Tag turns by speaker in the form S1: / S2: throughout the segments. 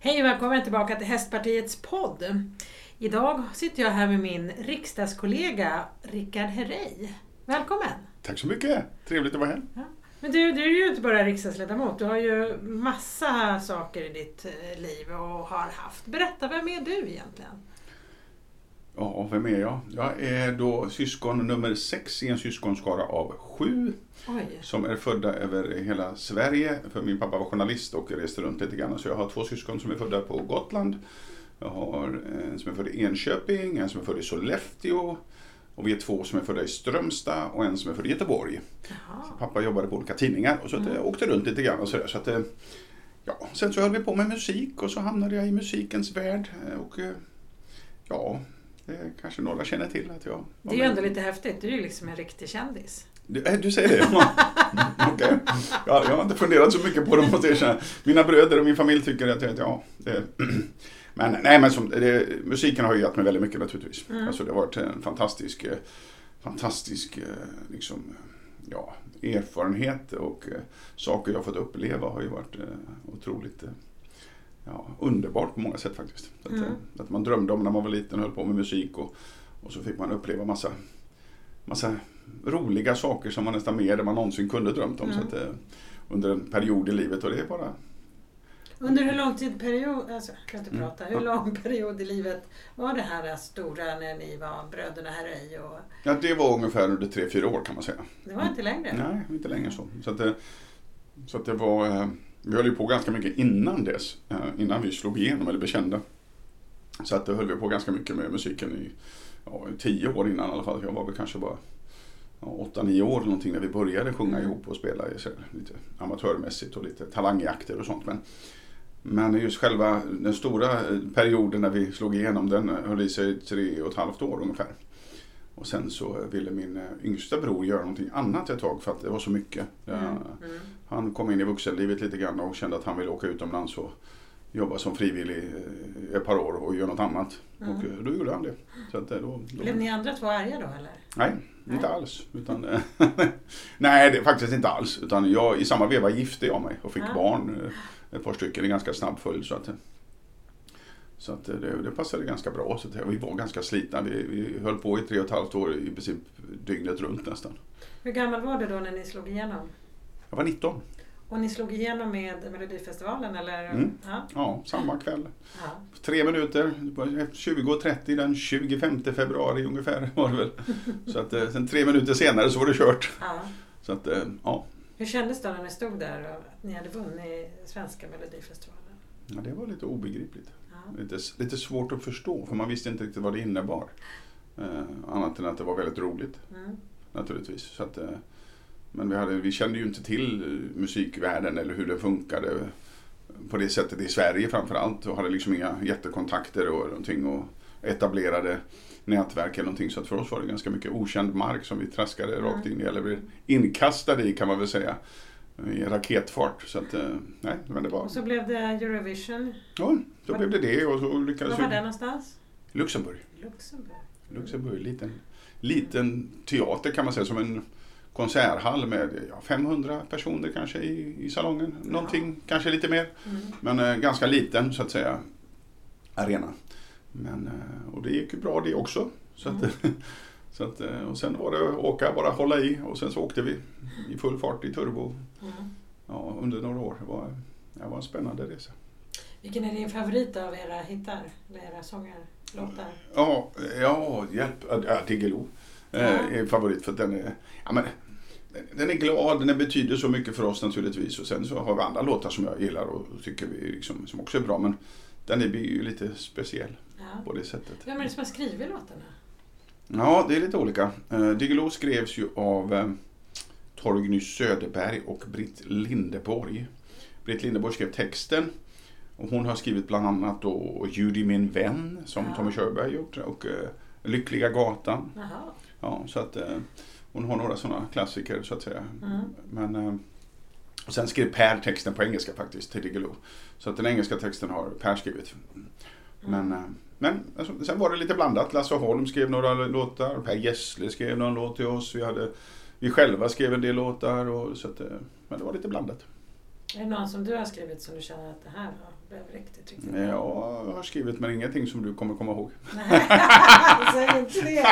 S1: Hej och välkommen tillbaka till Hästpartiets podd. Idag sitter jag här med min riksdagskollega Rickard Herrey. Välkommen!
S2: Tack så mycket! Trevligt att vara här.
S1: Ja. Men du, du är ju inte bara riksdagsledamot, du har ju massa saker i ditt eh, liv och har haft. Berätta, vem är du egentligen?
S2: Ja, vem är jag? Jag är då syskon nummer sex i en syskonskara av sju.
S1: Oj.
S2: Som är födda över hela Sverige. För min pappa var journalist och reste runt lite grann. Så jag har två syskon som är födda på Gotland. Jag har en som är född i Enköping, en som är född i Sollefteå. Och vi är två som är födda i Strömstad och en som är född i Göteborg. Pappa jobbade på olika tidningar och så att jag åkte runt lite grann och sådär. Så att, eh, ja, sen så höll vi på med musik och så hamnade jag i musikens värld. eh, Och eh, ja, det kanske några känner till att jag
S1: Det är ju ändå lite häftigt, du är ju liksom en riktig kändis.
S2: Du, eh, du säger det? Ja. Okej. Ja, jag har inte funderat så mycket på det måste jag erkänna. Mina bröder och min familj tycker att jag, ja, det, men nej men som, det, musiken har ju gett mig väldigt mycket naturligtvis.
S1: Mm.
S2: Alltså det har varit en fantastisk, eh, fantastisk eh, liksom, ja, erfarenhet och saker jag fått uppleva har ju varit otroligt ja, underbart på många sätt faktiskt. Att,
S1: Mm.
S2: eh, att man drömde om när man var liten och höll på med musik och, och så fick man uppleva massa, massa roliga saker som var nästan mer än man någonsin kunde drömt om.
S1: Mm.
S2: Så att, eh, under en period i livet och det är bara
S1: Under hur lång tid period, alltså, jag kan inte
S2: Mm.
S1: prata, hur lång period i livet var det här stora när ni var bröderna Herrey? Och,
S2: Ja, det var ungefär under tre fyra år kan man säga.
S1: det var inte längre?
S2: Nej, inte längre så. Så att det, så att det var, eh, vi höll ju på ganska mycket innan dess, eh, innan vi slog igenom eller blev kända. Så att det höll vi på ganska mycket med musiken i, ja, tio år innan i alla fall. Jag var väl kanske bara åtta, nio år eller någonting när vi började sjunga
S1: Mm.
S2: ihop och spela lite amatörmässigt och lite talangjakter och sånt. Men, men just själva den stora eh, perioden när vi slog igenom den höll i sig tre och ett halvt år ungefär. Och sen så ville min eh, yngsta bror göra någonting annat ett tag för att det var så mycket.
S1: Mm. Mm.
S2: Han kom in i vuxenlivet lite grann och kände att han ville åka utomlands och jobba som frivillig eh, ett par år och göra något annat.
S1: Mm.
S2: Och eh, då gjorde han det. Så att, eh, då, då...
S1: Blev ni andra två arga då eller?
S2: Nej, inte
S1: Nej.
S2: alls. Utan, eh, nej, det faktiskt inte alls. Utan jag, I samma veva gifte jag mig och fick
S1: Ja.
S2: barn. eh, Ett par stycken i ganska snabb följd. Så att, eh, så att det, det passade ganska bra. Så att, vi var ganska slitna. Vi, vi höll på i tre och ett halvt år i princip dygnet runt nästan.
S1: Hur gammal var du då när ni slog igenom?
S2: Jag var 19.
S1: Och ni slog igenom med Melodifestivalen eller?
S2: Mm.
S1: Ja.
S2: Ja, samma kväll.
S1: ja.
S2: Tre minuter, 20.30 den 25 februari ungefär var det väl. Så att eh, sen tre minuter senare så var det kört.
S1: ja.
S2: Så att eh, ja,
S1: Hur kändes det när ni stod där och att ni hade vunnit svenska Melodifestivalen?
S2: ja det var lite obegripligt. Lite, lite svårt att förstå för man visste inte riktigt vad det innebar. Eh, annat än att det var väldigt roligt
S1: Mm.
S2: naturligtvis. Så att, eh, men vi, hade, vi kände ju inte till eh, musikvärlden eller hur det funkade på det sättet i Sverige framförallt. Och hade liksom inga jättekontakter och någonting och etablerade nätverk eller någonting. Så att för oss var det ganska mycket okänd mark som vi traskade
S1: Mm.
S2: rakt in i, eller blev inkastade i kan man väl säga. I raketfart. Så att, eh, nej, men det var...
S1: Och så blev det Eurovision.
S2: Ja, så blev det det och så lyckades
S1: Var var det någonstans?
S2: Luxemburg.
S1: Luxemburg.
S2: Luxemburg, liten, liten teater kan man säga, som en konserthall med ja, 500 personer kanske i, i salongen. Någonting, kanske lite mer.
S1: Mm.
S2: Men eh, ganska liten så att säga arena. Men, eh, och det gick ju bra det också. Så att, så att, eh, och sen var det åka, bara hålla i och sen så åkte vi i full fart i turbo
S1: Mm.
S2: ja, under några år. Det var, det var en spännande resa.
S1: Vilken är din favorit av era hittar? Eller era sånger? Låtar?
S2: Ja, ja hjälp. Ja, Diggiloo eh,
S1: Ja.
S2: är favorit för den är, ja, men, den är glad, den betyder så mycket för oss naturligtvis. Och sen så har vi andra låtar som jag gillar och tycker vi liksom, som också är bra. Men den är ju lite speciell
S1: Ja.
S2: på det sättet.
S1: Vem är det som har skrivit låtarna?
S2: Ja, det är lite olika. Eh, Diggiloo skrevs ju av eh, Torgny Söderberg och Britt Lindeborg. Britt Lindeborg skrev texten. Och hon har skrivit bland annat då Judy min vän som
S1: Ja.
S2: Tommy Körberg gjort och eh, Lyckliga gatan.
S1: Jaha.
S2: Ja, så att hon har några sådana klassiker så att säga.
S1: Mm.
S2: Men, och sen skrev Per texten på engelska faktiskt till Diggiloo. Så att den engelska texten har Per skrivit. Men, eh, men alltså, sen var det lite blandat. Lasse Holm skrev några låtar. Per Gessle skrev någon låt till oss. Vi, hade, vi själva skrev en del låtar. Och, så att, eh, men det var lite blandat.
S1: Är det någon som du har skrivit som du känner att det här blev riktigt, riktigt
S2: bra? Ja, jag har skrivit men ingenting som du kommer komma ihåg.
S1: Nej, säg inte det.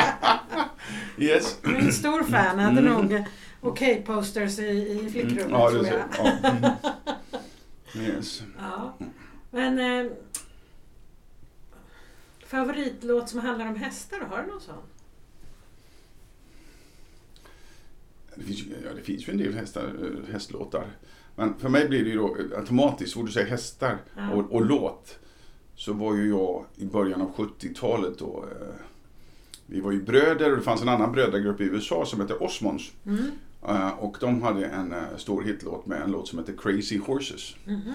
S2: Yes.
S1: Jag är en stor fan. Hade
S2: Mm.
S1: nog okej-posters i, i flickrummet
S2: Mm, ja,
S1: tror jag.
S2: ja. mm. Yes.
S1: Ja. Men eh, favoritlåt som handlar om hästar, har du någon sån?
S2: Det finns, ja, det finns ju en del hästar, eh, hästlåtar. Men för mig blir det ju då eh, automatiskt, får du säga hästar
S1: Ja.
S2: och, och låt. Så var ju jag i början av 70-talet då. Eh, vi var ju bröder och det fanns en annan brödragrupp i USA som hette Osmonds.
S1: Mm.
S2: Eh, och de hade en eh, stor hitlåt med en låt som hette Crazy Horses.
S1: Mhm.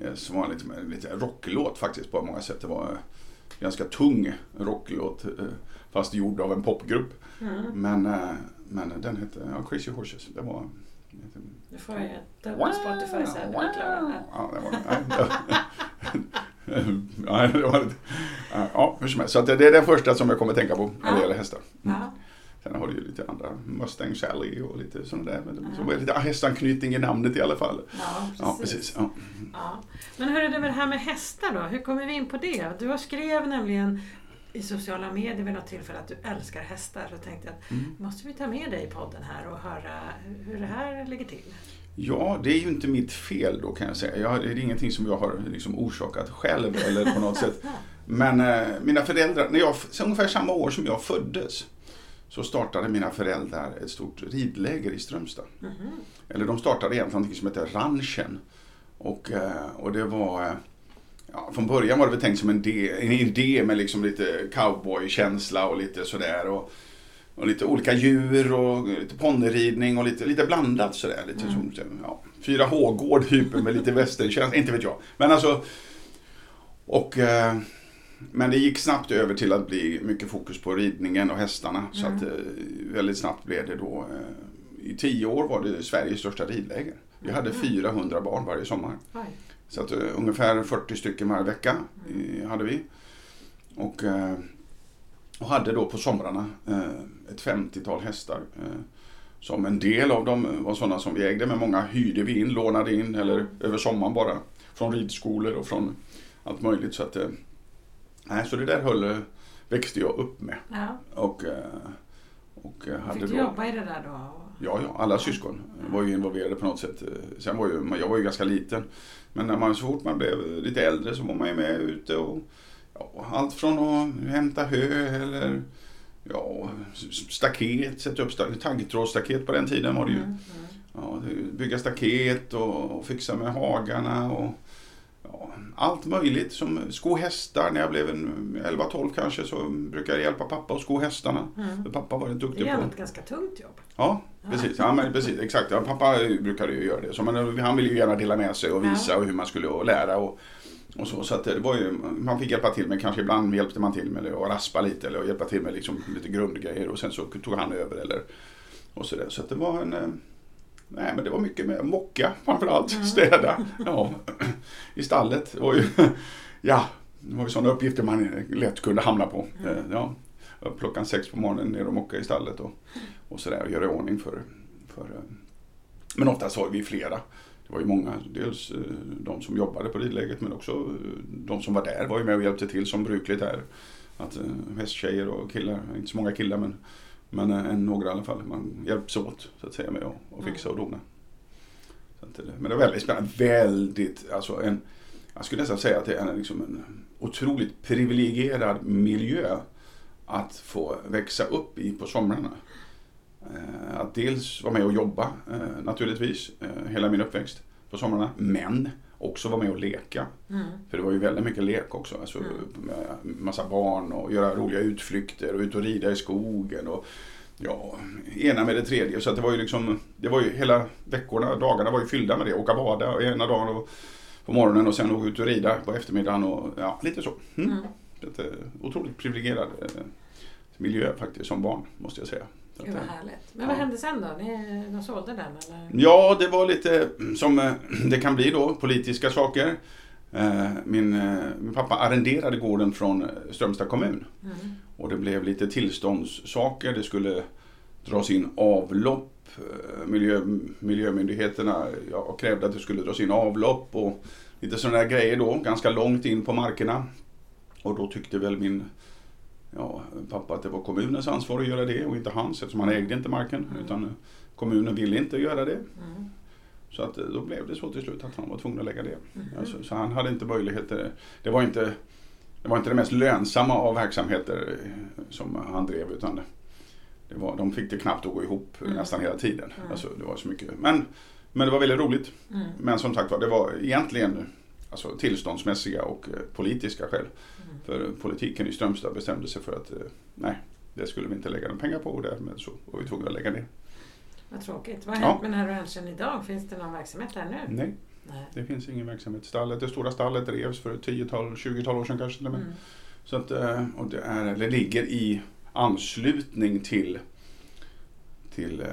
S2: Eh, som var lite, lite rocklåt faktiskt på många sätt. Det var ganska tung rocklåt. eh, Fast gjord av en popgrupp.
S1: Mm.
S2: Men, eh, men den hette ja, Crazy Horses. Det var...
S1: Nu får jag ta upp Spotify sen.
S2: Ja, det var det ja, hur som helst. Så det är den första som jag kommer tänka på när det gäller hästar. Mm. Sen har du ju lite andra, Mustang Sally och lite sådana där. Men
S1: Ja.
S2: det lite hästanknytning i namnet i alla fall.
S1: Ja, precis.
S2: Ja, precis. Ja.
S1: Ja. Men hur är det med det här med hästar då? Hur kommer vi in på det? Du har skrev nämligen i sociala medier vid något tillfälle att du älskar hästar. Så tänkte jag att
S2: Mm.
S1: måste vi ta med dig i podden här och höra hur det här ligger till?
S2: ja, det är ju inte mitt fel då kan jag säga. Jag, det är ingenting som jag har liksom orsakat själv eller på något sätt. Men eh, mina föräldrar, när jag, ungefär samma år som jag föddes så startade mina föräldrar ett stort ridläger i Strömstad.
S1: Mhm.
S2: Eller de startade egentligen något som heter Ranchen. Och, eh, och det var... eh, Ja, från början var det väl tänkt som en, de, en idé med liksom lite cowboykänsla och lite sådär. Och, och lite olika djur och lite ponnyridning och lite, lite blandat sådär. Lite
S1: Mm.
S2: som, ja, 4H-gård typ med lite västernkänsla, inte vet jag. Men alltså... Och... Eh, men det gick snabbt över till att bli mycket fokus på ridningen och hästarna. Så
S1: Mm.
S2: att eh, väldigt snabbt blev det då... Eh, I tio år var det Sveriges största ridläger. Vi hade
S1: Mm.
S2: 400 barn varje sommar.
S1: Oj.
S2: Så att uh, ungefär 40 stycken varje vecka
S1: Mm.
S2: eh, hade vi. Och, eh, och hade då på somrarna eh, ett 50-tal hästar. eh, som en del av dem var sådana som vi ägde men många hyrde vi in, lånade in eller över sommaren bara. Från ridskolor och från allt möjligt. Så, att, eh, nej, så det där höll, växte jag upp med.
S1: Ja.
S2: Och, eh, och eh, hade
S1: Fick du
S2: då...
S1: jobba i det där då?
S2: Ja, ja, alla syskon var ju involverade på något sätt. Sen var ju, jag var ju ganska liten. Men när man, så fort man blev lite äldre så var man ju med ute och ja, allt från att hämta hö eller ja, staket, sätta upp sta- taggtrådsstaket på den tiden var det ju.
S1: Mm, mm.
S2: Ja, bygga staket och, och fixa med hagarna och ja, allt möjligt. Som sko hästar. När jag blev en 11-12 kanske så brukade jag hjälpa pappa att sko hästarna.
S1: Mm.
S2: Pappa var rätt
S1: Det
S2: duktig
S1: är ett ganska tungt jobb.
S2: Ja, precis. Ja, men precis exakt. Ja, pappa brukade ju göra det. Så, men han ville ju gärna dela med sig och visa och hur man skulle och lära. Och, och så, så att det var ju, man fick hjälpa till med, kanske ibland hjälpte man till med det och raspa lite eller hjälpa till med liksom lite grundgrejer och sen så tog han över eller och så där. Så att det var en, eh, nej men det var mycket med mocka framförallt,
S1: Mm.
S2: städa, ja, i stallet. Ju, ja, det var ju sådana uppgifter man lätt kunde hamna på.
S1: Mm.
S2: Eh, Ja, klockan sex på morgonen ner och mocka i stallet och, och sådär och göra i ordning för, för eh, men oftast var vi flera. Det var ju många, dels eh, de som jobbade på ridläget men också de som var där var ju med och hjälpte till som brukligt är. Att hästtjejer och killar, inte så många killar men, men eh, en, några i alla fall, man hjälps åt så att säga med att att fixa och dona. Men det var väldigt spännande, väldigt, alltså en, jag skulle nästan säga att det är en, liksom en otroligt privilegierad miljö att få växa upp i på somrarna. Eh, Att dels vara med och jobba eh, naturligtvis hela min uppväxt på somrarna. Men också vara med och leka.
S1: Mm.
S2: För det var ju väldigt mycket lek också. Alltså,
S1: Mm.
S2: massa barn och göra roliga utflykter och ut och rida i skogen. Och, ja, ena med det tredje. Så det var ju liksom, det var ju hela veckorna, dagarna var ju fyllda med det. Åka bada ena dagen och, på morgonen och sen åka ut och rida på eftermiddagen och ja, lite så. Mm.
S1: Mm.
S2: Eh, otroligt privilegierad eh, miljö faktiskt som barn måste jag säga. Så
S1: Gud vad
S2: eh,
S1: härligt. Men vad hände sen då? Ni, de sålde den eller?
S2: Ja, det var lite som eh, det kan bli då, politiska saker. Eh, Min, eh, min pappa arrenderade gården från eh, Strömstad kommun.
S1: Mm.
S2: Och det blev lite tillståndssaker. Det skulle dras in avlopp Eh, Miljö, miljömyndigheterna ja, krävde att det skulle dras in avlopp och lite sådana där grejer då, ganska långt in på markerna. Och då tyckte väl min ja, pappa att det var kommunens ansvar att göra det och inte hans eftersom han ägde inte marken.
S1: Mm.
S2: Utan kommunen ville inte göra det.
S1: Mm.
S2: Så att eh, då blev det så till slut att han var tvungen att lägga det.
S1: Mhm.
S2: Alltså, så han hade inte möjligheter. Det var inte det, var inte det mest lönsamma av verksamheter eh, som han drev utan det, det var, de fick det knappt att gå ihop
S1: Mm.
S2: nästan hela tiden.
S1: Mm.
S2: Alltså, det var så mycket. Men, men det var väldigt roligt.
S1: Mm.
S2: Men som sagt var, det var egentligen alltså, tillståndsmässiga och eh, politiska skäl.
S1: Mm.
S2: För politiken i Strömstad bestämde sig för att eh, nej, det skulle vi inte lägga några pengar på och därmed så var vi tvungna att lägga ner.
S1: Vad tråkigt. Vad har
S2: Ja.
S1: hänt med den här ranchen idag? Finns det någon verksamhet där nu?
S2: Nej,
S1: Nej.
S2: det finns ingen verksamhet. Stallet, det stora stallet revs för ett 10-tal, 20-tal år sedan kanske till och med.
S1: Mm.
S2: Så att, eh, och det, är, det ligger i anslutning till, till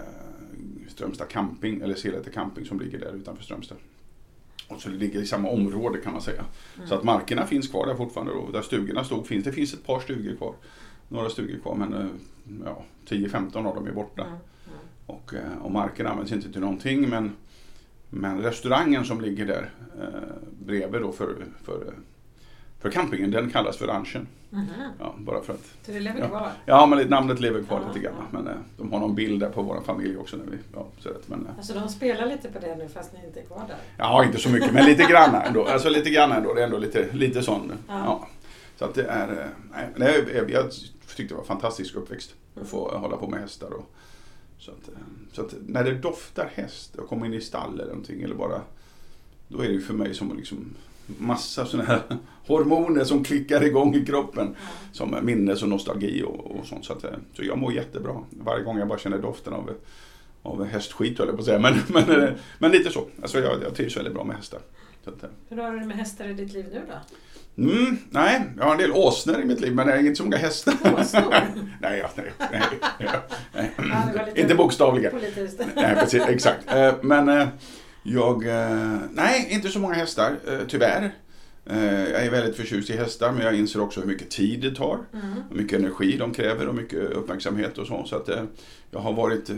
S2: Strömstad camping, eller Selete camping som ligger där utanför Strömstad. Och så det ligger i samma område kan man säga.
S1: Mm.
S2: Så att markerna finns kvar där fortfarande och där stugorna stod finns det finns ett par stugor kvar. Några stugor kvar men eh, ja, 10-15 av dem är borta.
S1: Mm. Mm.
S2: Och, eh, och marken används inte till någonting men, men restaurangen som ligger där eh, bredvid då för, för, för campingen den kallas för ranchen.
S1: Mhm.
S2: Ja, bara för att,
S1: Så det lever
S2: Ja.
S1: kvar?
S2: ja men namnet lever kvar
S1: Ja,
S2: lite grann.
S1: ja.
S2: Men eh, de har någon bild där på vår familj också. När vi, ja, så att, men, eh,
S1: Alltså de spelar lite på det nu fast ni inte är kvar där?
S2: ja, inte så mycket men lite grann ändå. Alltså lite grann ändå. Det är ändå lite, lite sån.
S1: Ja.
S2: Ja. Så att det är, eh, nej, det är, jag tyckte det var en fantastisk uppväxt att få hålla på med hästar. Och, så att, eh, så att när det doftar häst och kommer in i stall eller någonting eller bara då är det ju för mig som liksom massa sådana här hormoner som klickar igång i kroppen.
S1: Ja.
S2: Som minnes och nostalgi och, och sånt. Så, att, eh, så jag mår jättebra varje gång jag bara känner doften av, av hästskit höll jag på att säga. Men, men, eh, men lite så. Alltså jag, jag trivs väldigt bra med hästar. Att, eh,
S1: Hur har du det med hästar i ditt liv nu då?
S2: Mm, nej, jag har en del åsnor i mitt liv men det är inte så många hästar.
S1: Åsnor?
S2: nej, ja, nej, nej, nej.
S1: Ja,
S2: Inte bokstavligen.
S1: Politiskt.
S2: Nej, precis, exakt. Men jag, eh, nej, inte så många hästar, eh, tyvärr. Eh, Jag är väldigt förtjust i hästar men jag inser också hur mycket tid det tar.
S1: Mm.
S2: Hur mycket energi de kräver och mycket uppmärksamhet och så. Så att jag har varit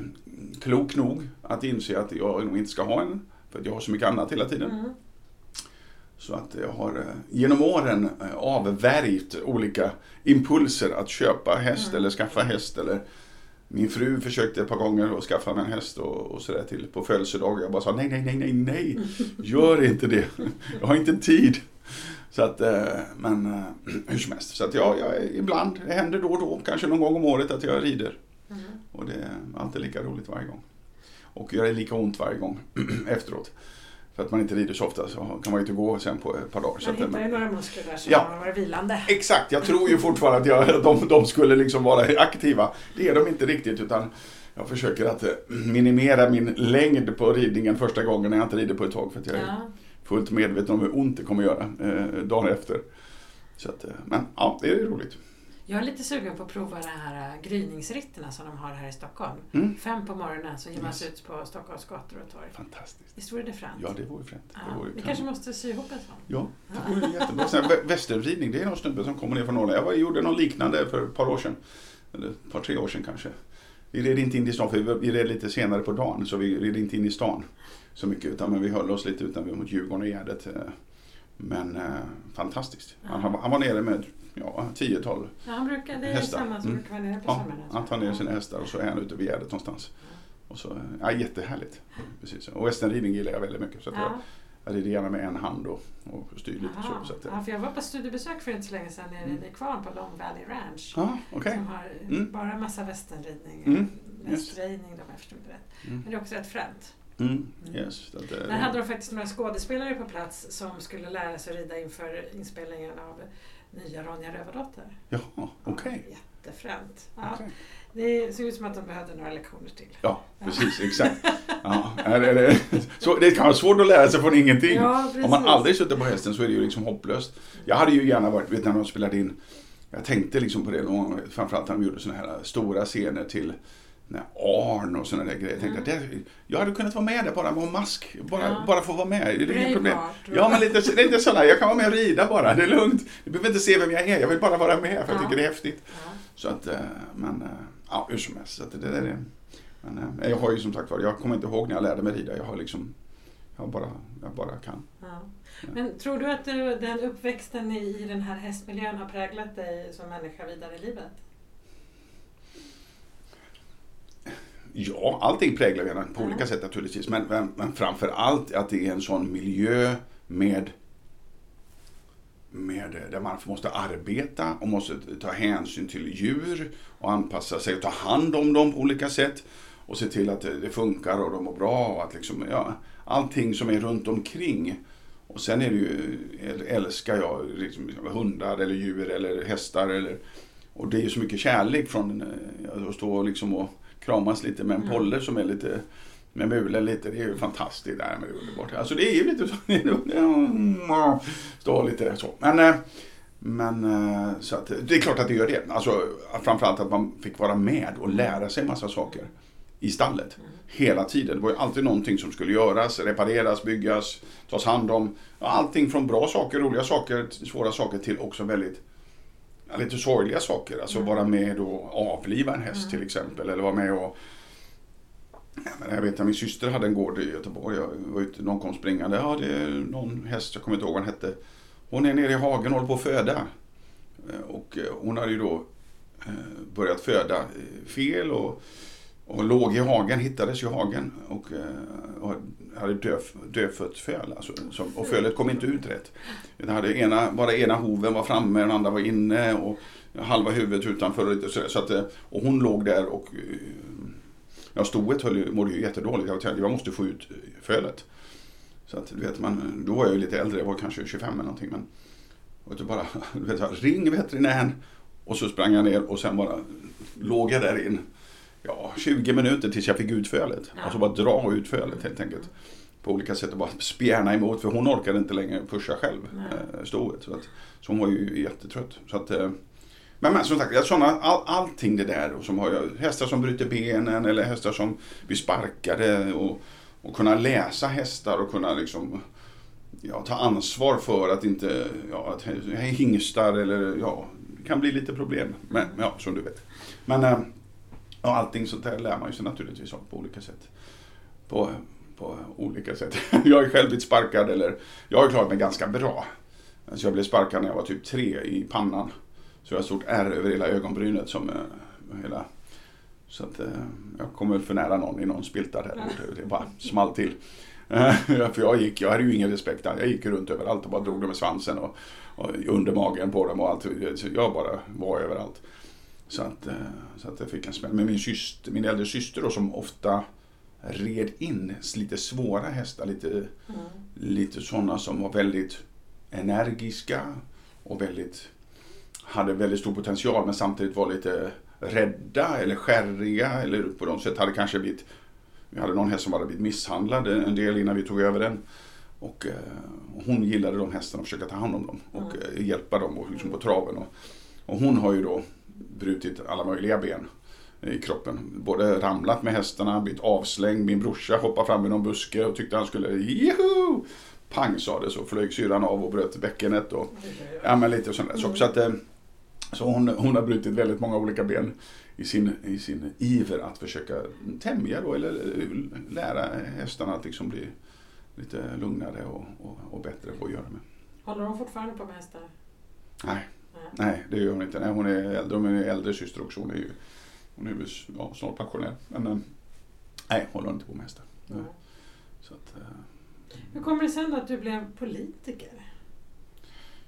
S2: klok nog att inse att jag nog inte ska ha en. För att jag har så mycket annat hela tiden.
S1: Mm.
S2: Så att jag har genom åren avvärjt olika impulser att köpa häst
S1: Mm.
S2: eller skaffa häst. Eller min fru försökte ett par gånger att skaffa mig en häst och, och sådär till på födelsedag. Jag bara sa nej, nej, nej, nej, nej, gör inte det. Jag har inte tid. Så att, eh, men eh, hur som helst. Så att ja, jag, ibland, det händer då och då, kanske någon gång om året att jag rider.
S1: Mm.
S2: Och det är alltid lika roligt varje gång. Och gör det lika ont varje gång efteråt. För att man inte rider så ofta så kan man ju inte gå sen på ett par dagar.
S1: Man hittar ju några muskler där som
S2: Ja.
S1: har varit vilande.
S2: exakt, jag tror ju fortfarande att jag, de, de skulle liksom vara aktiva. Det är de inte riktigt utan jag försöker att eh, minimera min längd på ridningen första gången när jag inte rider på ett tag. För att jag är
S1: Ja.
S2: fullt medveten om hur ont det kommer göra eh, dagen efter. Så att, eh, men ja, det är roligt.
S1: Jag är lite sugen på att prova de här äh, gryningsritterna som de har här i Stockholm.
S2: Mm.
S1: Fem på morgonen så ger man sig ut på Stockholms gator och torg.
S2: Fantastiskt.
S1: Visst vore det fränt?
S2: Ja, det vore fränt. Det
S1: Ja,
S2: vore
S1: vi kanske måste sy ihop en sån.
S2: Ja, det vore jättebra. Sen vä- västerridning, det är någon snubbe som kommer ner från Norrland. Jag var, gjorde någon liknande för ett par år sedan. Eller ett par, tre år sedan kanske. Vi red inte in i stan, för vi- vi red lite senare på dagen. Så vi red inte in i stan så mycket. Utan men vi höll oss lite utanför mot Djurgården och Gärdet. Eh. Men eh, fantastiskt. Han, han, han var nere med ja, tiotal.
S1: Ja, han brukar, det är
S2: Hästar.
S1: samma som
S2: Mm.
S1: brukar vara nere på
S2: Ja,
S1: somrarna.
S2: han tar ner sina hästar och så är han ute vid Gärdet någonstans. Och så, ja, jättehärligt. Precis. Och västernridning gillar jag väldigt mycket. Så att jag,
S1: Ja,
S2: jag rider gärna med en hand och, och styr lite så. så att,
S1: ja, för jag var på studiebesök för inte så länge sedan nere
S2: Mm.
S1: i Kvarn på Long Valley Ranch.
S2: Ja, okej.
S1: Som har
S2: Mm.
S1: bara massa västernridning,
S2: Mm.
S1: västrejning om jag förstår det rätt.
S2: Mm.
S1: Men det är också rätt fränt.
S2: Mm. Yes. Så att, eh,
S1: Där hade de faktiskt några skådespelare på plats som skulle lära sig rida inför inspelningen av nya Ronja Rövardotter.
S2: Jaha, okej.
S1: Ja, jättefränt. Ja,
S2: Okej.
S1: Det såg ut som att de behövde några lektioner till.
S2: Ja, precis, exakt. Ja, det, är det, så det kan vara svårt att lära sig från ingenting.
S1: Ja.
S2: Om man aldrig suttit på hästen så är det ju liksom hopplöst. Jag hade ju gärna varit, vet när de spelade in, jag tänkte liksom på det framförallt när de gjorde såna här stora scener till när Arn och sådana där grejer. Jag tänkte att det, jag hade kunnat vara med där bara med mask, bara,
S1: Ja.
S2: bara få vara med. Det är inget problem. Ja, men lite, lite sådär, jag kan vara med och rida bara, det är lugnt. Du behöver inte se vem jag är, jag vill bara vara med för jag
S1: Ja.
S2: tycker det är häftigt.
S1: Ja.
S2: Så att, eh, men, eh, ja hur som helst. Så att det där är, Men eh, jag har ju som sagt var, jag kommer inte ihåg när jag lärde mig rida. Jag har liksom, jag bara, jag bara kan.
S1: Ja. Men tror du att du, den uppväxten i, i den här hästmiljön har präglat dig som människa vidare i livet?
S2: Ja, allting präglar vi på olika sätt naturligtvis. Men, men, men framför allt att det är en sån miljö med, med där man måste arbeta och måste ta hänsyn till djur och anpassa sig och ta hand om dem på olika sätt. Och se till att det funkar och de mår bra och att liksom, ja, allting som är runt omkring. Och sen är det ju, älskar jag liksom, hundar eller djur eller hästar eller och det är ju så mycket kärlek från eh, att stå liksom och kramas lite med en
S1: Mm.
S2: polle som är lite med mulen lite. Det är ju fantastiskt. Det, här, men det är underbart. Alltså det är ju lite så. Stå lite så. Men, eh, men eh, så att, det är klart att det gör det. Alltså framförallt att man fick vara med och lära sig massa saker i stallet. Hela tiden. Det var ju alltid någonting som skulle göras, repareras, byggas, tas hand om. Allting från bra saker, roliga saker, svåra saker till också väldigt lite sorgliga saker. Alltså vara med och avliva en häst till exempel. Eller vara med och men jag vet att min syster hade en gård i Göteborg. Jag var ute, någon kom springande. Ja, det är någon häst, jag kommer inte ihåg vad den hette. Hon är nere i hagen och håller på att föda. Eh, Och eh, hon hade ju då eh, börjat föda fel och, och låg i hagen, hittades i hagen och, och hade döf, dödfött föl. Alltså, som, och fölet kom inte ut rätt. Den hade ena, bara ena hoven var framme, den andra var inne och halva huvudet utanför. Och, lite så, så att, eh, och hon låg där och eh, Ja, stoet höll ju, mådde ju jättedåligt. Jag tänkte jag måste få ut eh, fölet. Så att du vet, man, då var jag ju lite äldre, jag var kanske 25 eller någonting. Men, och då bara, du vet, ring veterinären. Och så sprang jag ner och sen bara låg jag där in ja, 20 minuter tills jag fick ut fölet.
S1: Ja.
S2: Alltså bara dra ut fölet helt enkelt. På olika sätt och bara spjärna emot för hon orkade inte längre pusha själv
S1: Nej.
S2: eh, stoet. Så, att, så hon var ju jättetrött. Så att, eh, men, men som sagt, jag såna, all, allting det där. Och som har, jag- hästar som bryter benen eller hästar som blir sparkade. Och, och kunna läsa hästar och kunna liksom, ja, ta ansvar för att inte, ja, att hingstar eller ja, det kan bli lite problem. Men ja, som du vet. Men och allting sånt där lär man ju sig naturligtvis av på olika sätt. På, på olika sätt. Jag har själv blivit sparkad eller jag har ju klarat mig ganska bra. Alltså jag blev sparkad när jag var typ tre i pannan. Så jag har ett stort ärr över hela ögonbrynet som eh, hela så att eh, jag kom väl för nära någon i någon spilta där. och Det bara small till. Eh, för jag gick, jag hade ju ingen respekt. Jag gick runt överallt och bara drog dem med svansen och, och under magen på dem och allt. Så jag bara var överallt. Så att, eh, så att jag fick en smäll. Men min, syster, min äldre syster då, som ofta red in lite svåra hästar, lite,
S1: Mm.
S2: lite sådana som var väldigt energiska och väldigt hade väldigt stor potential men samtidigt var lite rädda eller skärriga eller på något sätt hade kanske blivit vi hade någon häst som hade blivit misshandlad en del innan vi tog över den. Och, eh, hon gillade de hästarna och försöka ta hand om dem och eh, hjälpa dem och, liksom på traven. Och, och hon har ju då brutit alla möjliga ben i kroppen. Både ramlat med hästarna, blivit avslängd. Min brorsa hoppade fram i någon buske och tyckte han skulle Juhu! Pang sa det så flög syran av och bröt bäckenet. Och, ja men lite sådana saker. Så, att, eh, så hon, hon har brutit väldigt många olika ben i sin, i sin iver att försöka tämja då eller eh, lära hästarna att liksom bli lite lugnare och, och, och bättre på att göra med.
S1: Håller de fortfarande på med hästar?
S2: Nej,
S1: Nej.
S2: det gör hon inte. Nej, hon är äldre, hon är äldre syster också. Hon är ju hon är väl ja, snart pensionär. Men eh, nej, håller inte på med hästar.
S1: Mm.
S2: Så att, eh,
S1: Hur kommer det sen att du blev politiker?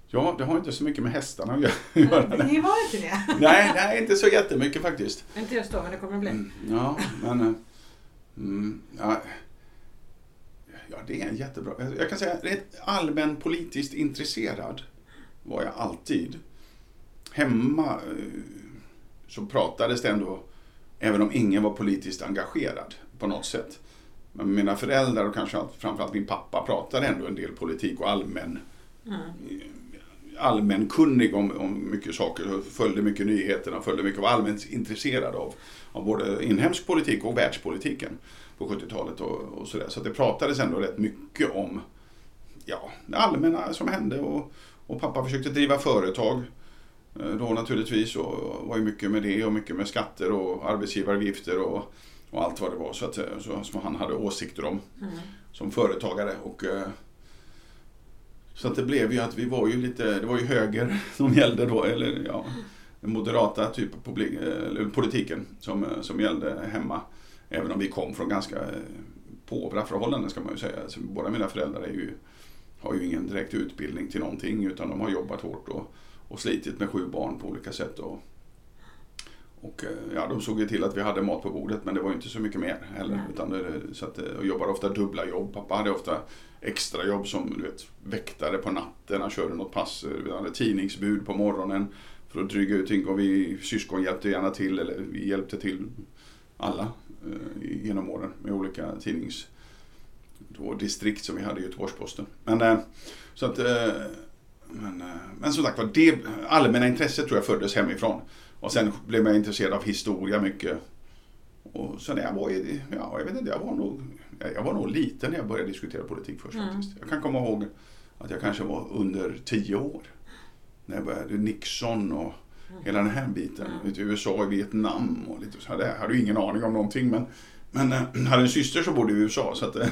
S2: ja, det har inte så mycket med hästarna att göra.
S1: Det var inte det.
S2: nej, nej, inte så jättemycket faktiskt.
S1: Inte just då, men det kommer det bli.
S2: Mm, Ja, men... Mm, ja, ja, det är en jättebra... Jag kan säga rätt allmän politiskt intresserad var jag alltid. Hemma eh, så pratades det ändå, även om ingen var politiskt engagerad på något sätt. Men mina föräldrar och kanske allt- framförallt min pappa pratade ändå en del politik och allmän
S1: Mm.
S2: allmänkunnig om, om mycket saker. Följde mycket nyheterna, följde mycket, var allmänt intresserad av, av både inhemsk politik och världspolitiken på 70-talet och, och sådär. Så det pratades ändå rätt mycket om ja, det allmänna som hände och, och pappa försökte driva företag då naturligtvis och var ju mycket med det och mycket med skatter och arbetsgivaravgifter och, och allt vad det var så att, så, som han hade åsikter om
S1: Mm.
S2: som företagare. Och, eh, så att det blev ju att vi var ju lite, det var ju höger som gällde då, eller ja, den moderata typ politiken som, eh, som gällde hemma. Även om vi kom från ganska eh, påvra förhållanden ska man ju säga. Så båda mina föräldrar är ju, har ju ingen direkt utbildning till någonting utan de har jobbat hårt och, och slitit med sju barn på olika sätt. Och, och eh, ja, de såg ju till att vi hade mat på bordet men det var ju inte så mycket mer heller. Utan det, så att, eh, och jobbade ofta dubbla jobb. Pappa hade ofta extra jobb som du vet, väktare på natten, han körde något pass, eh, vi hade tidningsbud på morgonen för att dryga ut ting och vi syskon hjälpte gärna till, eller vi hjälpte till alla eh, genom åren med olika tidnings då, distrikt som vi hade i Göteborgs-Posten. Men, eh, så att, eh, men, eh, men som sagt var, det allmänna intresset tror jag föddes hemifrån. Och sen blev jag intresserad av historia mycket. Och sen när jag var i, ja, jag vet inte, jag var nog, jag var nog liten när jag började diskutera politik först
S1: Mm.
S2: faktiskt. Jag kan komma ihåg att jag kanske var under tio år. När jag började Nixon och hela den här biten.
S1: Mm.
S2: Vet, du, USA och Vietnam och lite så. här. Jag hade ju ingen aning om någonting men men jag eh, hade en syster som bodde i USA så, att, eh,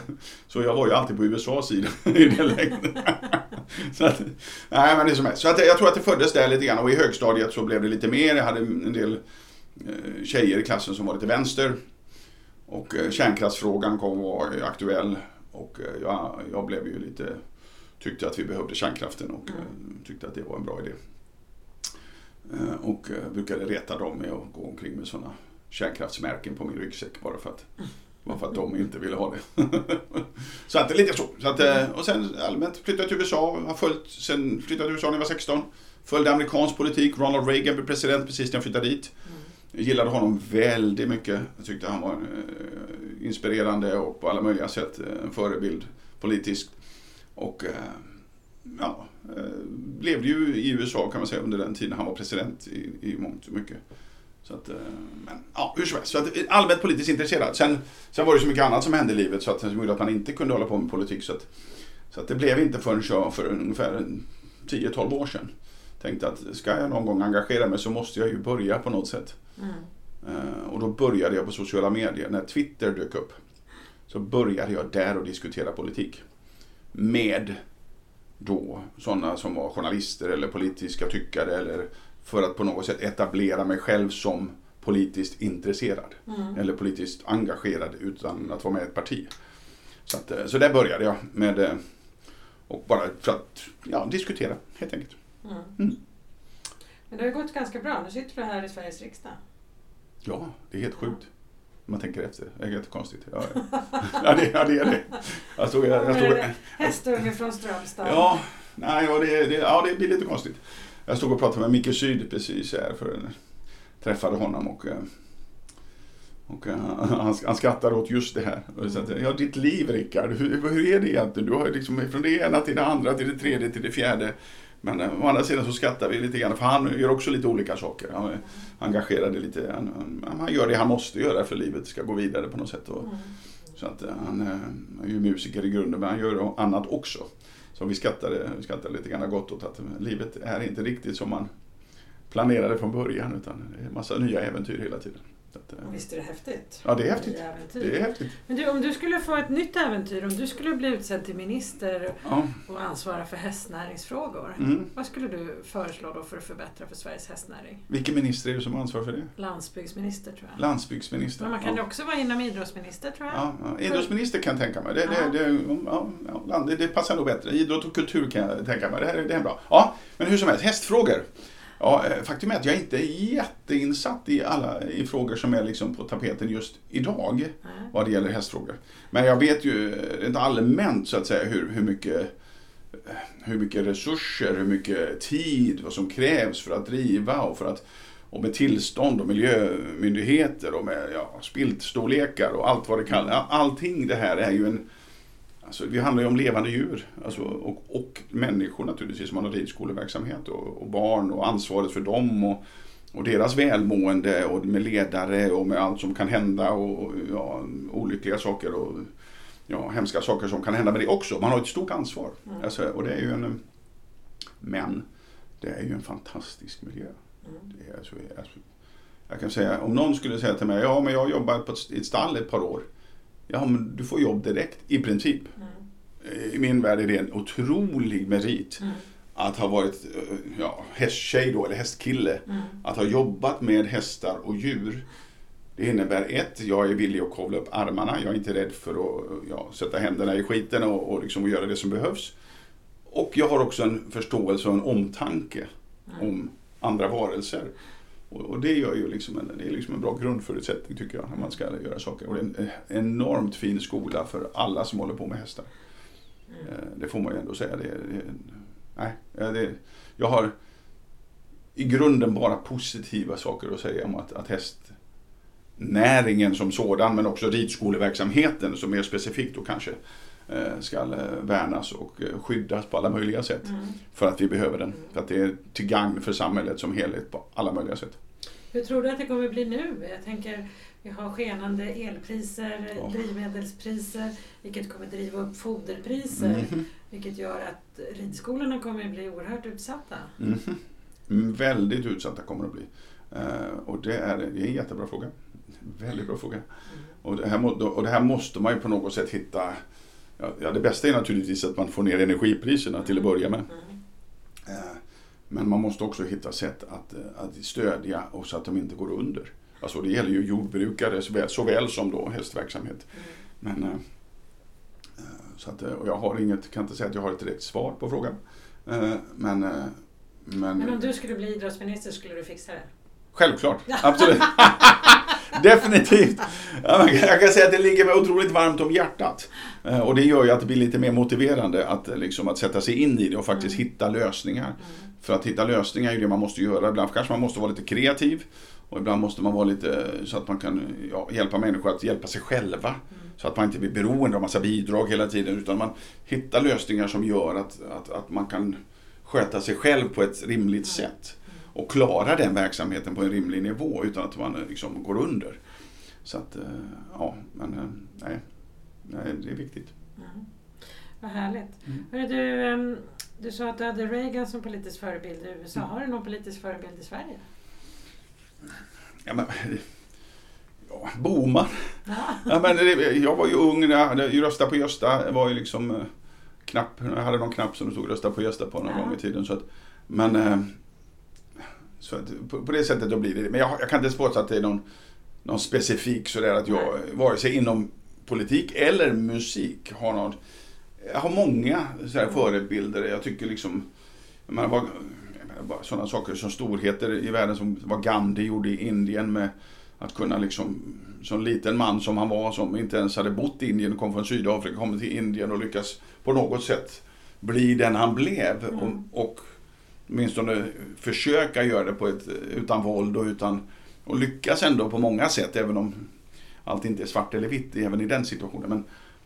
S2: så jag var ju alltid på USAs sida i det läget. så att, nej men det är som helst. Så att, jag tror att det föddes där lite grann och i högstadiet så blev det lite mer. Jag hade en del eh, tjejer i klassen som var lite vänster. Och kärnkraftsfrågan kom och var aktuell. Och jag, jag blev ju lite, tyckte att vi behövde kärnkraften och mm. tyckte att det var en bra idé. Och brukade reta dem med att gå omkring med sådana kärnkraftsmärken på min ryggsäck bara för att, bara för att de inte ville ha det. så att det är lite så. så att, eh, och sen allmänt flyttade till USA, har följt, sen flyttade till USA när jag var 16. Följde amerikansk politik, Ronald Reagan blev president precis när jag flyttade dit. Jag gillade honom väldigt mycket. Jag tyckte han var eh, inspirerande och på alla möjliga sätt eh, en förebild politiskt. Och ja, blev det ju i USA kan man säga under den tiden han var president i, i mångt och mycket. Så att, eh, men ja, hur som helst. Så att, eh, allmänt politiskt intresserad. Sen, sen var det så mycket annat som hände i livet så att, som gjorde att man inte kunde hålla på med politik. Så att, så att det blev inte förrän jag för ungefär en 10-12 år sedan tänkte att ska jag någon gång engagera mig så måste jag ju börja på något sätt.
S1: Mm.
S2: Eh, Och då började jag på sociala medier. När Twitter dök upp så började jag där och diskutera politik. Med då sådana som var journalister eller politiska tyckare eller för att på något sätt etablera mig själv som politiskt intresserad.
S1: Mm.
S2: Eller politiskt engagerad utan att vara med i ett parti. Så, att, eh, så där började jag med eh, och bara för att ja, diskutera helt enkelt.
S1: Mm.
S2: Mm.
S1: Men det har gått ganska bra. Nu sitter du här i Sveriges riksdag.
S2: Ja, det är helt sjukt. Man tänker efter. Det är jättekonstigt. Ja, ja. det, ja, det är det. Jag stod, jag, jag stod,
S1: Med Hästunge från Strömstad.
S2: ja, nej, ja, det, det, ja, det blir lite konstigt. Jag stod och pratade med Micke Syd precis här för träffade honom och, eh, och eh, han, han skrattade åt just det här. Och så att, ja, ditt liv Rickard, hur, hur är det egentligen? Du har ju liksom från det ena till det andra till det tredje till det fjärde. Men eh, å andra sidan så skrattar vi lite grann för han gör också lite olika saker. Han är engagerad i lite, han, han, gör det han måste göra för livet ska gå vidare på något sätt. Och,
S1: Mm.
S2: så att han, han är ju musiker i grunden men han gör annat också. Så vi skrattade, vi skrattade lite grann gott åt att eh, livet är inte riktigt som man planerade från början utan det är en massa nya äventyr hela tiden. Eh,
S1: Och Visst är det häftigt?
S2: Ja, det är häftigt.
S1: Äventyr.
S2: det är häftigt.
S1: Men du, om du skulle få ett nytt äventyr, om du skulle bli utsedd till minister
S2: Ja.
S1: och ansvara för hästnäringsfrågor.
S2: Mm.
S1: Vad skulle du föreslå då för att förbättra för Sveriges hästnäring?
S2: Vilken minister är det som har ansvar för det?
S1: Landsbygdsminister tror jag.
S2: Landsbygdsminister.
S1: Men man kan ju
S2: ja.
S1: också vara inom idrottsminister tror jag.
S2: Ja, ja. Idrottsminister kan jag tänka mig. Det,
S1: Ja.
S2: det, det, det, det passar nog bättre. Idrott och kultur kan jag tänka mig. Det, här, är- det är bra. Ja, men hur som helst, hästfrågor. Ja, eh, faktum är att jag inte är jätteinsatt i alla i frågor som är liksom på tapeten just idag
S1: Nej.
S2: vad det gäller hästfrågor. Men jag vet ju rent allmänt så att säga hur, hur mycket eh, hur mycket resurser, hur mycket tid, vad som krävs för att driva och för att och med tillstånd och miljömyndigheter och med ja, spiltstorlekar och allt vad det kallas. Allting det här är ju en Alltså, det handlar ju om levande djur alltså, och, och människor naturligtvis som har ridskoleverksamhet och, och barn och ansvaret för dem och, och deras välmående och med ledare och med allt som kan hända och, ja, olyckliga saker och ja, hemska saker som kan hända med det också. Man har ett stort ansvar.
S1: Mm.
S2: Alltså, och det är ju en, men det är ju en fantastisk miljö.
S1: Mm.
S2: Det är alltså, jag kan säga, om någon skulle säga till mig, ja men jag har jobbat på ett, i ett stall ett par år. Ja men du får jobb direkt, i princip.
S1: Mm.
S2: I min värld är det en otrolig merit.
S1: Mm.
S2: Att ha varit eh, ja, hästtjej då, eller hästkille.
S1: Mm.
S2: Att ha jobbat med hästar och djur. Det innebär ett, jag är villig att kavla upp armarna. Jag är inte rädd för att ja, sätta händerna i skiten och, och liksom göra det som behövs. Och jag har också en förståelse och en omtanke
S1: Mm.
S2: om andra varelser. Och, och det gör ju liksom en, det är liksom en bra grundförutsättning tycker jag när man ska göra saker. Och det är en eh, enormt fin skola för alla som håller på med hästar.
S1: Mm.
S2: Eh, Det får man ju ändå säga. Det, det, nej, det, jag har i grunden bara positiva saker att säga om att, att hästnäringen som sådan men också ridskoleverksamheten som mer specifikt då kanske ska eh, värnas och eh, skyddas på alla möjliga sätt.
S1: Mm.
S2: För att vi behöver den. För att det är till gagn för samhället som helhet på alla möjliga sätt.
S1: Hur tror du att det kommer bli nu? Jag tänker, vi har skenande elpriser,
S2: Ja.
S1: drivmedelspriser, vilket kommer driva upp foderpriser,
S2: Mhm.
S1: vilket gör att ridskolorna kommer att bli oerhört utsatta.
S2: Mhm. Mm, Väldigt utsatta kommer att bli. Eh, och det är, det är en jättebra fråga. Väldigt bra fråga. Och det, här, och det här måste man ju på något sätt hitta. Ja, det bästa är naturligtvis att man får ner energipriserna till att börja med.
S1: Mm.
S2: Eh, Men man måste också hitta sätt att, eh, att stödja och så att de inte går under. Alltså det gäller ju jordbrukare såväl, såväl som då hästverksamhet.
S1: Mm.
S2: Men, eh, så att, och jag har inget, kan inte säga att jag har ett direkt svar på frågan. Men, men,
S1: Men om du skulle bli idrottsminister skulle du fixa det?
S2: Självklart, absolut. Definitivt. Jag kan säga att det ligger mig otroligt varmt om hjärtat. Eh, Och det gör ju att det blir lite mer motiverande att, eh, liksom, att sätta sig in i det och faktiskt
S1: Mm.
S2: hitta lösningar.
S1: Mm.
S2: För att hitta lösningar är ju det man måste göra. Ibland kanske man måste vara lite kreativ. Och ibland måste man vara lite så att man kan ja, hjälpa människor att hjälpa sig själva.
S1: Mm.
S2: Så att man inte blir beroende av massa bidrag hela tiden. Utan man hittar lösningar som gör att, att, att man kan sköta sig själv på ett rimligt sätt. Och klara den verksamheten på en rimlig nivå utan att man eh, liksom går under. Så att, eh, ja, men eh, nej. nej det är viktigt.
S1: Mm. Vad härligt.
S2: Mm.
S1: Hörru, du, ehm, du sa att du hade Reagan som politisk förebild i USA.
S2: Mm.
S1: Har du någon politisk förebild i Sverige?
S2: Ja, men, ja, Boman.
S1: Ja.
S2: Ja, men jag var ju ung när jag hade, rösta på Gösta var ju liksom knapp, jag hade någon knapp som det stod rösta på Gösta på någon
S1: Ja.
S2: gång i tiden. Så att, men så på, på det sättet då blir det Men jag, jag kan inte påstå att det är någon, någon specifik sådär att jag, vare sig inom politik eller musik har någon jag har många sådär
S1: Mm.
S2: förebilder. Jag tycker liksom, jag menar, vad, sådana saker som storheter i världen som vad Gandhi gjorde i Indien med att kunna liksom, som liten man som han var, som inte ens hade bott i Indien, kom från Sydafrika, kom till Indien och lyckas på något sätt bli den han blev.
S1: Mm.
S2: Och, och åtminstone försöka göra det på ett, utan våld och utan, och lyckas ändå på många sätt, även om allt inte är svart eller vitt även i den situationen. Men,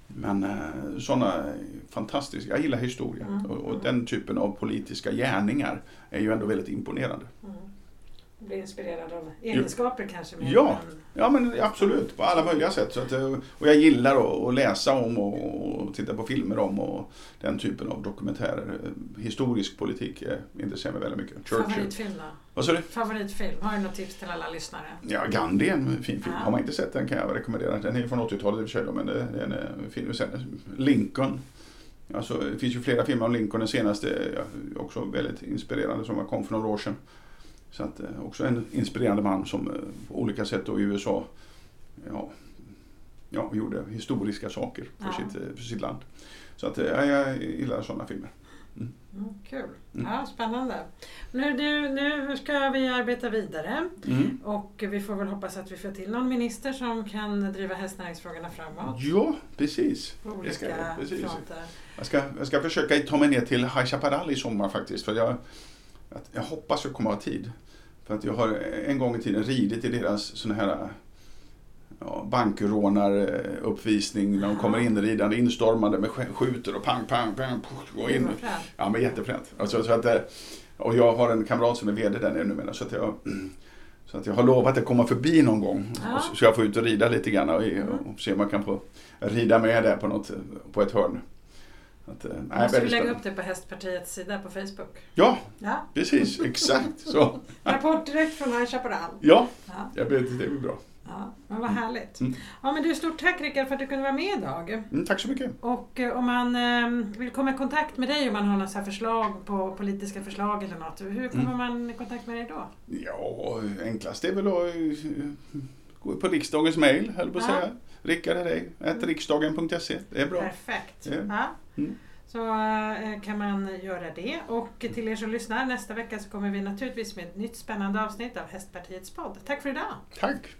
S2: men eh, sådana fantastiska, jag gillar historia
S1: Mm.
S2: och, och den typen av politiska gärningar är ju ändå väldigt imponerande.
S1: Mm. Bli inspirerad av egenskaper kanske? mer
S2: Ja.
S1: än-
S2: Ja men absolut, på alla möjliga sätt. Så att, eh, och jag gillar att, läsa om och, titta på filmer om och den typen av dokumentärer. Eh, Historisk politik eh, intresserar mig väldigt mycket. Churchill.
S1: Favoritfilm då?
S2: Vad sa du?
S1: Favoritfilm? Har du något tips till alla lyssnare?
S2: Ja, Gandhi är en fin film.
S1: Ja.
S2: Har man inte sett den kan jag rekommendera. Den är från 80-talet i och för sig men det, är fin. Och Sen, Lincoln. Alltså, det finns ju flera filmer om Lincoln. Den senaste är också väldigt inspirerande som kom för några år sedan. Så att, eh, också en inspirerande man som eh, på olika sätt då i USA ja, ja, gjorde historiska saker för,
S1: Ja.
S2: sitt, eh, för sitt land. Så att, ja, jag gillar sådana filmer.
S1: Mm, kul.
S2: Mm.
S1: Ja, spännande. Nu, du, nu ska vi arbeta vidare
S2: Mm.
S1: och vi får väl hoppas att vi får till någon minister som kan driva hästnäringsfrågorna framåt
S2: Ja, precis.
S1: på olika
S2: ska jag, precis. Jag ska, jag ska försöka ta mig ner till High Chaparral i sommar faktiskt. För jag, att- jag hoppas jag kommer ha tid. För att jag har en gång i tiden ridit i deras såna här ja, bankrånaruppvisning. När de kommer in ridande, instormande med sk- skjuter och pang, pang, pang, går in. Ja, men jättefränt. Alltså, så att, eh, och jag har en kamrat som är VD där nere numera. Så att jag, så att jag har lovat att komma förbi någon gång.
S1: Ja.
S2: Så, jag får ut och rida lite grann och,
S1: Mm.
S2: och se om man kan få rida med där på, något, på ett hörn. Att, eh, nej,
S1: Måste vi lägga
S2: spännande.
S1: upp det på Hästpartiets sida på Facebook?
S2: Ja,
S1: Ja.
S2: precis. Exakt så.
S1: Rapport direkt från High Chaparral.
S2: Ja,
S1: Ja.
S2: jag vet, det blir bra.
S1: Ja, men vad härligt.
S2: Mm.
S1: Ja, men du, stort tack Rickard för att du kunde vara med idag.
S2: Mm, tack så mycket.
S1: Och eh, om man eh, vill komma i kontakt med dig om man har några förslag på politiska förslag eller något, hur kommer
S2: Mm.
S1: man i kontakt med dig då?
S2: Ja, enklast är väl att eh, gå på riksdagens mejl, höll på att
S1: Ja.
S2: säga. Rickard Herrey, riksdagen.se. Det är bra.
S1: Perfekt.
S2: Ja.
S1: Ja.
S2: Mm.
S1: Så eh, kan man göra det. Och till er som lyssnar, nästa vecka så kommer vi naturligtvis med ett nytt spännande avsnitt av Hästpartiets podd. Tack för idag!
S2: Tack!